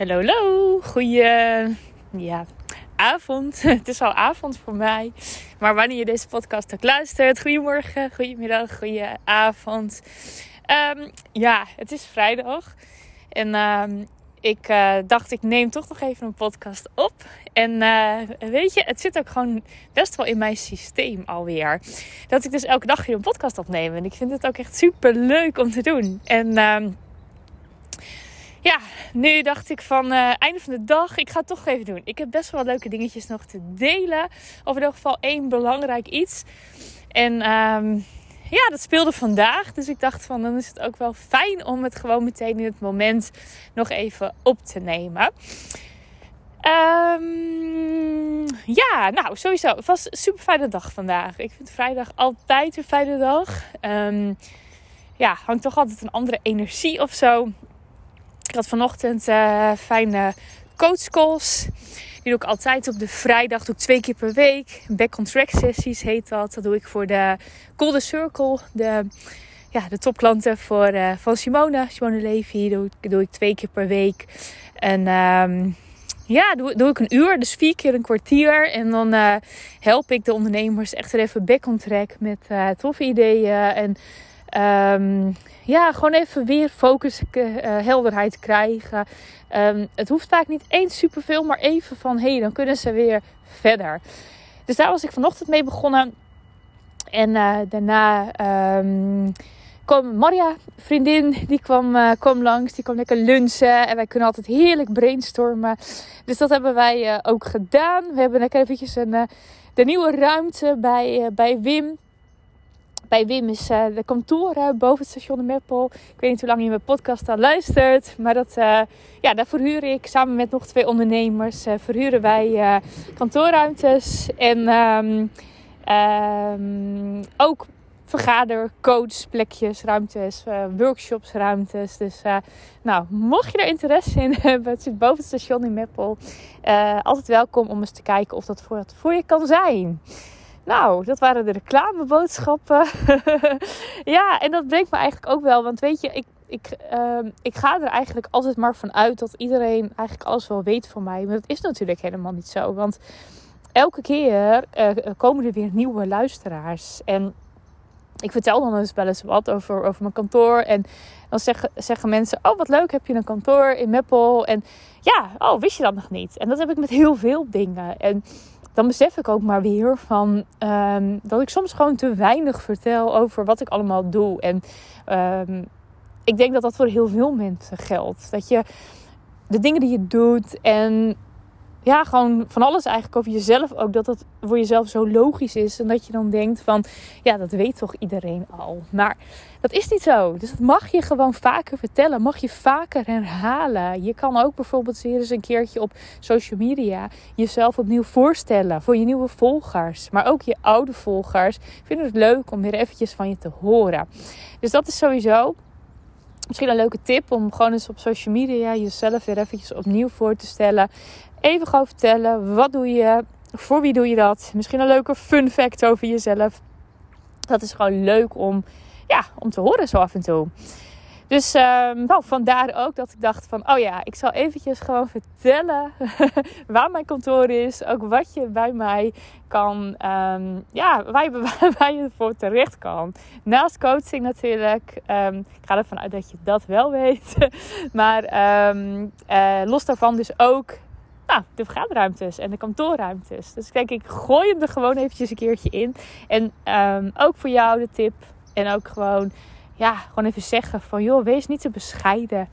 Hallo, hallo. Goeie ja, avond. Het is al avond voor mij. Maar wanneer je deze podcast ook luistert, goedemorgen, goedemiddag, goeie avond. Ehm, ja, het is vrijdag. En ehm, ik uh, dacht, ik neem toch nog even een podcast op. En uh, weet je, het zit ook gewoon best wel in mijn systeem alweer. Dat ik dus elke dag weer een podcast opneem. En ik vind het ook echt super leuk om te doen. En... Uh, ja, nu dacht ik van uh, einde van de dag, ik ga het toch even doen. Ik heb best wel leuke dingetjes nog te delen. Of in ieder geval één belangrijk iets. En um, ja, dat speelde vandaag. Dus ik dacht van dan is het ook wel fijn om het gewoon meteen in het moment nog even op te nemen. Um, ja, nou sowieso. Het was een super fijne dag vandaag. Ik vind vrijdag altijd een fijne dag. Um, ja, hangt toch altijd een andere energie of zo. Ik had vanochtend uh, fijne coachcalls. Die doe ik altijd op de vrijdag, doe ik twee keer per week. Back on track sessies heet dat. Dat doe ik voor de Golden Circle, de, ja, de topklanten voor, uh, van Simone. Simone Levy doe ik, doe ik twee keer per week. En um, ja, doe, ik een uur, dus vier keer een kwartier. En dan uh, help ik de ondernemers echt er even back on track met uh, toffe ideeën. En um, ja, gewoon even weer focus, uh, helderheid krijgen. Um, het hoeft vaak niet eens superveel, maar even van hé, hey, dan kunnen ze weer verder. Dus daar was ik vanochtend mee begonnen. En uh, daarna um, kwam Maria, vriendin, die kwam, uh, kwam langs. Die kwam lekker lunchen. En wij kunnen altijd heerlijk brainstormen. Dus dat hebben wij ook gedaan. We hebben lekker eventjes een, de nieuwe ruimte bij, bij Wim bij Wim is uh, de kantoren boven het station de Meppel. Ik weet niet hoe lang je mijn podcast al luistert. Maar dat, uh, ja, daar verhuur ik samen met nog twee ondernemers. Uh, verhuren wij kantoorruimtes. En um, um, ook vergader, coach, plekjes, ruimtes, workshops, ruimtes. Dus nou, mocht je er interesse in hebben, het zit boven het station in Meppel. altijd welkom om eens te kijken of dat voor je kan zijn. Nou, dat waren de reclameboodschappen. ja, en dat brengt me eigenlijk ook wel. Want weet je, ik, ik, uh, ik ga er eigenlijk altijd maar van uit dat iedereen eigenlijk alles wel weet van mij. Maar dat is natuurlijk helemaal niet zo. Want elke keer uh, komen er weer nieuwe luisteraars. En ik vertel dan eens wel eens wat over, over mijn kantoor. En dan zeggen, zeggen mensen: Oh, wat leuk, heb je een kantoor in Meppel? En ja, oh, wist je dat nog niet? En dat heb ik met heel veel dingen. En dan besef ik ook maar weer van um, dat ik soms gewoon te weinig vertel over wat ik allemaal doe. En um, ik denk dat dat voor heel veel mensen geldt. Dat je de dingen die je doet en ja, gewoon van alles eigenlijk over jezelf ook. Dat dat voor jezelf zo logisch is. En dat je dan denkt van, ja, dat weet toch iedereen al. Maar dat is niet zo. Dus dat mag je gewoon vaker vertellen. Mag je vaker herhalen. Je kan ook bijvoorbeeld weer eens een keertje op social media jezelf opnieuw voorstellen. Voor je nieuwe volgers. Maar ook je oude volgers vinden het leuk om weer eventjes van je te horen. Dus dat is sowieso misschien een leuke tip om gewoon eens op social media jezelf weer eventjes opnieuw voor te stellen. Even gewoon vertellen, wat doe je, voor wie doe je dat? Misschien een leuke fun fact over jezelf. Dat is gewoon leuk om, ja, om te horen zo af en toe. Dus um, nou, vandaar ook dat ik dacht van, oh ja, ik zal eventjes gewoon vertellen waar mijn kantoor is. Ook wat je bij mij kan, um, ja, waar je, voor terecht kan. Naast coaching natuurlijk. Um, ik ga ervan uit dat je dat wel weet. maar uh, los daarvan dus ook nou, de vergaderruimtes en de kantoorruimtes. Dus kijk, ik gooi hem er gewoon eventjes een keertje in. En ook voor jou de tip. En ook gewoon, ja, gewoon even zeggen van... joh, wees niet te bescheiden.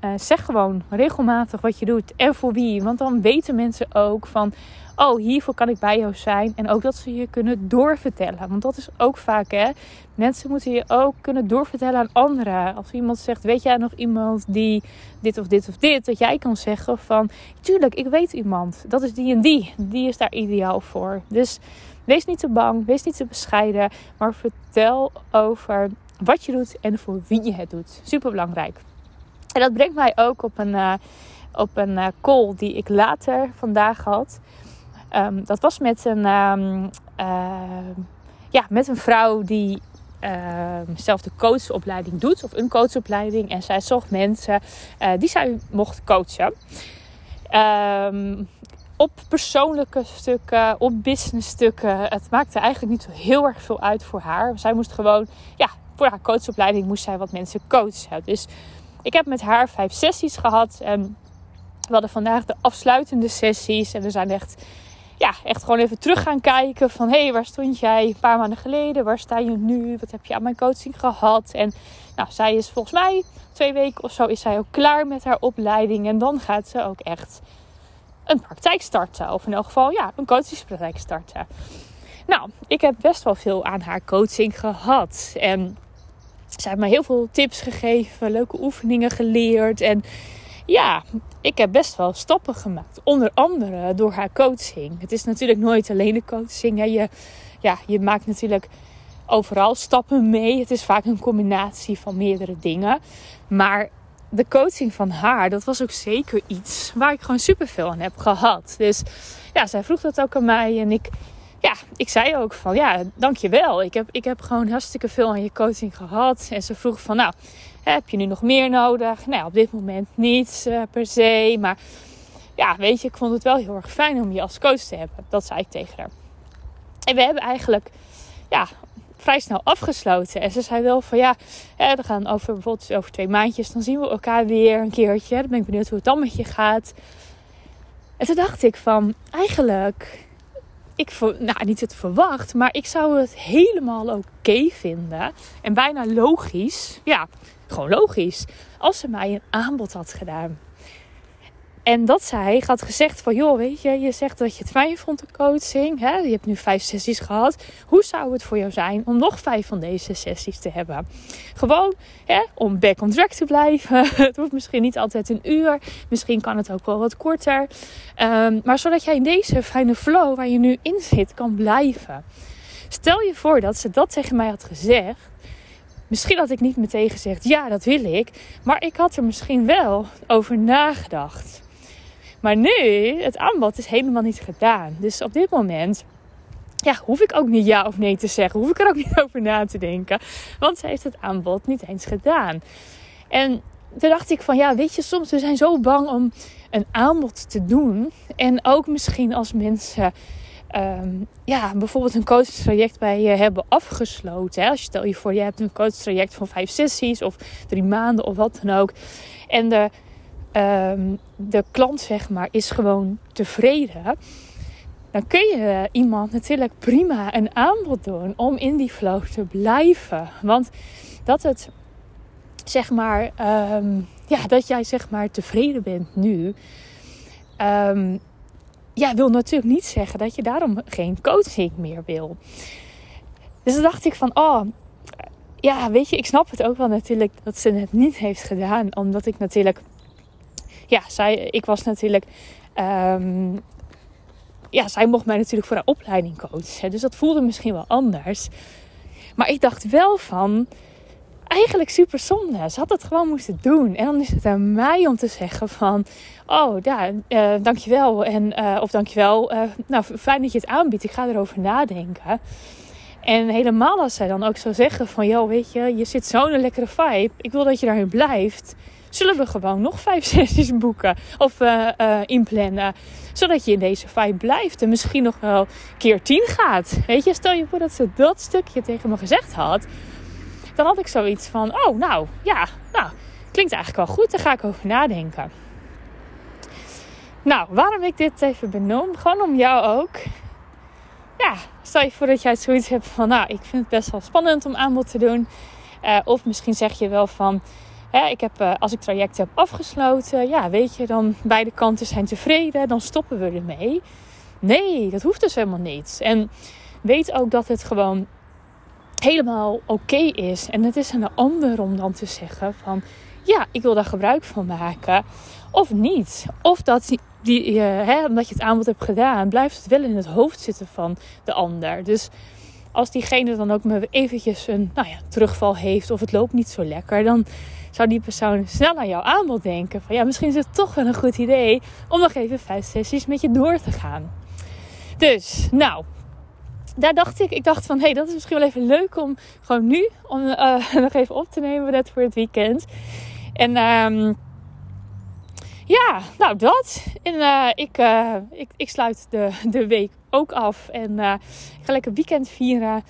Uh, zeg gewoon regelmatig wat je doet en voor wie. Want dan weten mensen ook van oh, hiervoor kan ik bij jou zijn. En ook dat ze je kunnen doorvertellen. Want dat is ook vaak, hè. Mensen moeten je ook kunnen doorvertellen aan anderen. Als iemand zegt, weet jij nog iemand die dit of dit of dit? Dat jij kan zeggen van, tuurlijk, ik weet iemand. Dat is die en die. Die is daar ideaal voor. Dus wees niet te bang, wees niet te bescheiden. Maar vertel over wat je doet en voor wie je het doet. Super belangrijk. En dat brengt mij ook op een, uh, op een uh, call die ik later vandaag had. Um, dat was met een, um, uh, ja, met een vrouw die zelf de coachopleiding doet, of een coachopleiding. En zij zocht mensen uh, die zij mocht coachen. Op persoonlijke stukken, op business stukken. Het maakte eigenlijk niet zo heel erg veel uit voor haar. Zij moest gewoon, ja, voor haar coachopleiding moest zij wat mensen coachen. Dus ik heb met haar vijf sessies gehad. En we hadden vandaag de afsluitende sessies. En we zijn echt, ja, echt gewoon even terug gaan kijken. Van hé, hey, waar stond jij een paar maanden geleden? Waar sta je nu? Wat heb je aan mijn coaching gehad? En nou, zij is volgens mij twee weken of zo is zij ook klaar met haar opleiding. En dan gaat ze ook echt een praktijk starten. Of in elk geval, ja, een coachingspraktijk starten. Nou, ik heb best wel veel aan haar coaching gehad. En ze heeft me heel veel tips gegeven, leuke oefeningen geleerd. En ja, ik heb best wel stappen gemaakt. Onder andere door haar coaching. Het is natuurlijk nooit alleen de coaching. Hè. Je, ja, je maakt natuurlijk overal stappen mee. Het is vaak een combinatie van meerdere dingen. Maar de coaching van haar, dat was ook zeker iets waar ik gewoon super veel aan heb gehad. Dus ja, zij vroeg dat ook aan mij. En ik, ja, ik zei ook van ja, dankjewel. Ik heb, ik heb gewoon hartstikke veel aan je coaching gehad. En ze vroeg van nou, heb je nu nog meer nodig? Nou, op dit moment niet uh, per se. Maar ja, weet je, ik vond het wel heel erg fijn om je als coach te hebben. Dat zei ik tegen haar. En we hebben eigenlijk ja, vrij snel afgesloten. En ze zei wel van ja, we gaan over bijvoorbeeld over twee maandjes, dan zien we elkaar weer een keertje. Dan ben ik benieuwd hoe het dan met je gaat. En toen dacht ik van eigenlijk, ik nou niet het verwacht, maar ik zou het helemaal oké vinden. En bijna logisch, ja, gewoon logisch, als ze mij een aanbod had gedaan. En dat zij had gezegd van, joh, weet je, je zegt dat je het fijn vond de coaching. Hè? Je hebt nu vijf sessies gehad. Hoe zou het voor jou zijn om nog vijf van deze sessies te hebben? Gewoon hè, om back on track te blijven. het hoeft misschien niet altijd een uur. Misschien kan het ook wel wat korter. Um, maar zodat jij in deze fijne flow waar je nu in zit kan blijven. Stel je voor dat ze dat tegen mij had gezegd. Misschien had ik niet meteen gezegd, ja, dat wil ik. Maar ik had er misschien wel over nagedacht. Maar nu, het aanbod is helemaal niet gedaan. Dus op dit moment ja, hoef ik ook niet ja of nee te zeggen. Hoef ik er ook niet over na te denken. Want ze heeft het aanbod niet eens gedaan. En toen dacht ik van ja, weet je, soms we zijn zo bang om een aanbod te doen. En ook misschien als mensen um, ja, bijvoorbeeld een coachtraject bij je hebben afgesloten. Hè? Als je stel je voor, je hebt een coachtraject van vijf sessies of drie maanden of wat dan ook. En de um, de klant zeg maar is gewoon tevreden, dan kun je iemand natuurlijk prima een aanbod doen om in die flow te blijven. Want dat het zeg maar, um, ja, dat jij zeg maar tevreden bent nu. Um, ja, wil natuurlijk niet zeggen dat je daarom geen coaching meer wil. Dus dan dacht ik van, oh, ja, weet je, ik snap het ook wel natuurlijk dat ze het niet heeft gedaan. Omdat ik natuurlijk ja, zij, ik was natuurlijk. Um, ja, zij mocht mij natuurlijk voor haar opleiding coachen. Dus dat voelde misschien wel anders. Maar ik dacht wel van. Eigenlijk super zonde. Ze had het gewoon moeten doen. En dan is het aan mij om te zeggen van... Oh, ja, uh, dankjewel. En, uh, of dankjewel. Uh, nou, fijn dat je het aanbiedt. Ik ga erover nadenken. En helemaal als zij dan ook zou zeggen van... Joh, weet je, je zit zo'n lekkere vibe. Ik wil dat je daarin blijft zullen we gewoon nog vijf sessies boeken of uh, uh, inplannen. Zodat je in deze vibe blijft en misschien nog wel keer tien gaat. Weet je, stel je voor dat ze dat stukje tegen me gezegd had. Dan had ik zoiets van, oh nou, ja, nou, klinkt eigenlijk wel goed. Daar ga ik over nadenken. Nou, waarom ik dit even benoem? Gewoon om jou ook. Ja, stel je voor dat jij zoiets hebt van, nou, ik vind het best wel spannend om aanbod te doen. Uh, of misschien zeg je wel van, ik heb, uh, als ik traject heb afgesloten, ja, weet je, dan beide kanten zijn tevreden, dan stoppen we ermee. Nee, dat hoeft dus helemaal niet. En weet ook dat het gewoon helemaal oké is. En het is aan de ander om dan te zeggen van, ja, ik wil daar gebruik van maken. Of niet. Of dat die, uh, hè, omdat je het aanbod hebt gedaan, blijft het wel in het hoofd zitten van de ander. Dus als diegene dan ook maar eventjes een nou ja, terugval heeft of het loopt niet zo lekker, dan zou die persoon snel aan jouw aanbod denken. Van ja, misschien is het toch wel een goed idee om nog even vijf sessies met je door te gaan. Dus, nou, daar dacht ik, ik dacht van, hé, hey, dat is misschien wel even leuk om gewoon nu, om uh, nog even op te nemen, net voor het weekend. En um, ja, nou dat. En uh, ik, uh, ik, ik sluit de, de week ook af. En ik ga lekker weekend vieren.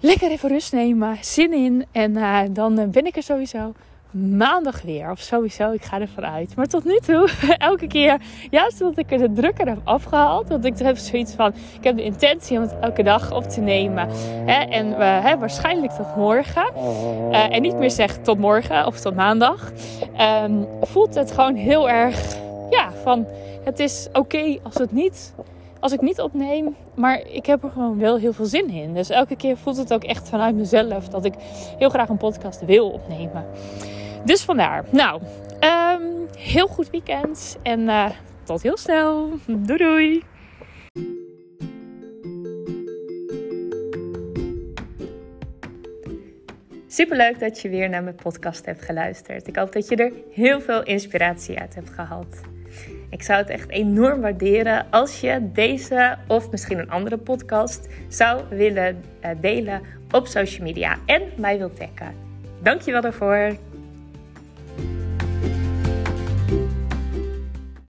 Lekker even rust nemen. Zin in. En dan ben ik er sowieso maandag weer. Of sowieso, ik ga ervan uit. Maar tot nu toe, elke keer, juist omdat ik er de drukker heb afgehaald. Want ik heb zoiets van, ik heb de intentie om het elke dag op te nemen. Hè, en uh, waarschijnlijk tot morgen. En niet meer zeg tot morgen of tot maandag. Um, voelt het gewoon heel erg, ja, van het is oké als het niet... Als ik niet opneem, maar ik heb er gewoon wel heel veel zin in. Dus elke keer voelt het ook echt vanuit mezelf dat ik heel graag een podcast wil opnemen. Dus vandaar. Nou, um, heel goed weekend. En uh, tot heel snel. Doei doei. Superleuk dat je weer naar mijn podcast hebt geluisterd. Ik hoop dat je er heel veel inspiratie uit hebt gehad. Ik zou het echt enorm waarderen als je deze of misschien een andere podcast zou willen uh, delen op social media en mij wilt taggen. Dankjewel daarvoor.